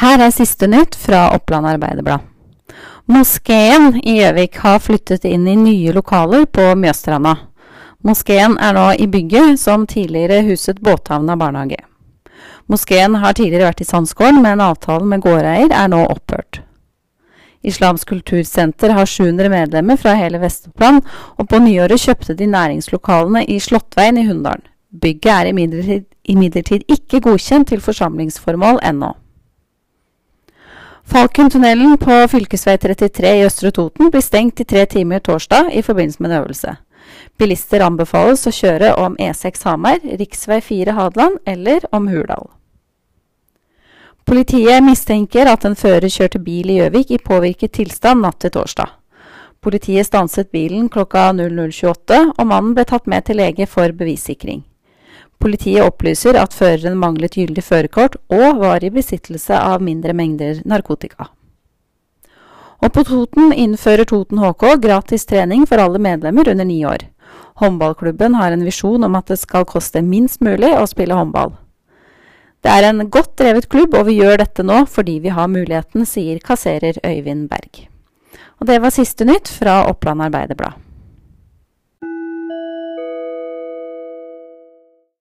Her er siste nytt fra Oppland Arbeiderblad. Moskeen i Gjøvik har flyttet inn i nye lokaler på Mjøstranda. Moskeen er nå i bygget som tidligere huset Båthavna barnehage. Moskeen har tidligere vært i Sandsgården, men avtalen med gårdeier er nå opphørt. Islamsk kultursenter har 700 medlemmer fra hele Vest-Oppland, og på nyåret kjøpte de næringslokalene i Slåttveien i Hunndalen. Bygget er imidlertid ikke godkjent til forsamlingsformål ennå. Falkentunnelen på fv. 33 i Østre Toten blir stengt i tre timer torsdag i forbindelse med en øvelse. Bilister anbefales å kjøre om E6 Hamar, rv. 4 Hadeland eller om Hurdal. Politiet mistenker at en fører kjørte bil i Gjøvik i påvirket tilstand natt til torsdag. Politiet stanset bilen klokka 00.28, og mannen ble tatt med til lege for bevissikring. Politiet opplyser at føreren manglet gyldig førerkort og var i besittelse av mindre mengder narkotika. Og på Toten innfører Toten HK gratis trening for alle medlemmer under ni år. Håndballklubben har en visjon om at det skal koste minst mulig å spille håndball. Det er en godt drevet klubb, og vi gjør dette nå fordi vi har muligheten, sier kasserer Øyvind Berg. Og det var siste nytt fra Oppland Arbeiderblad.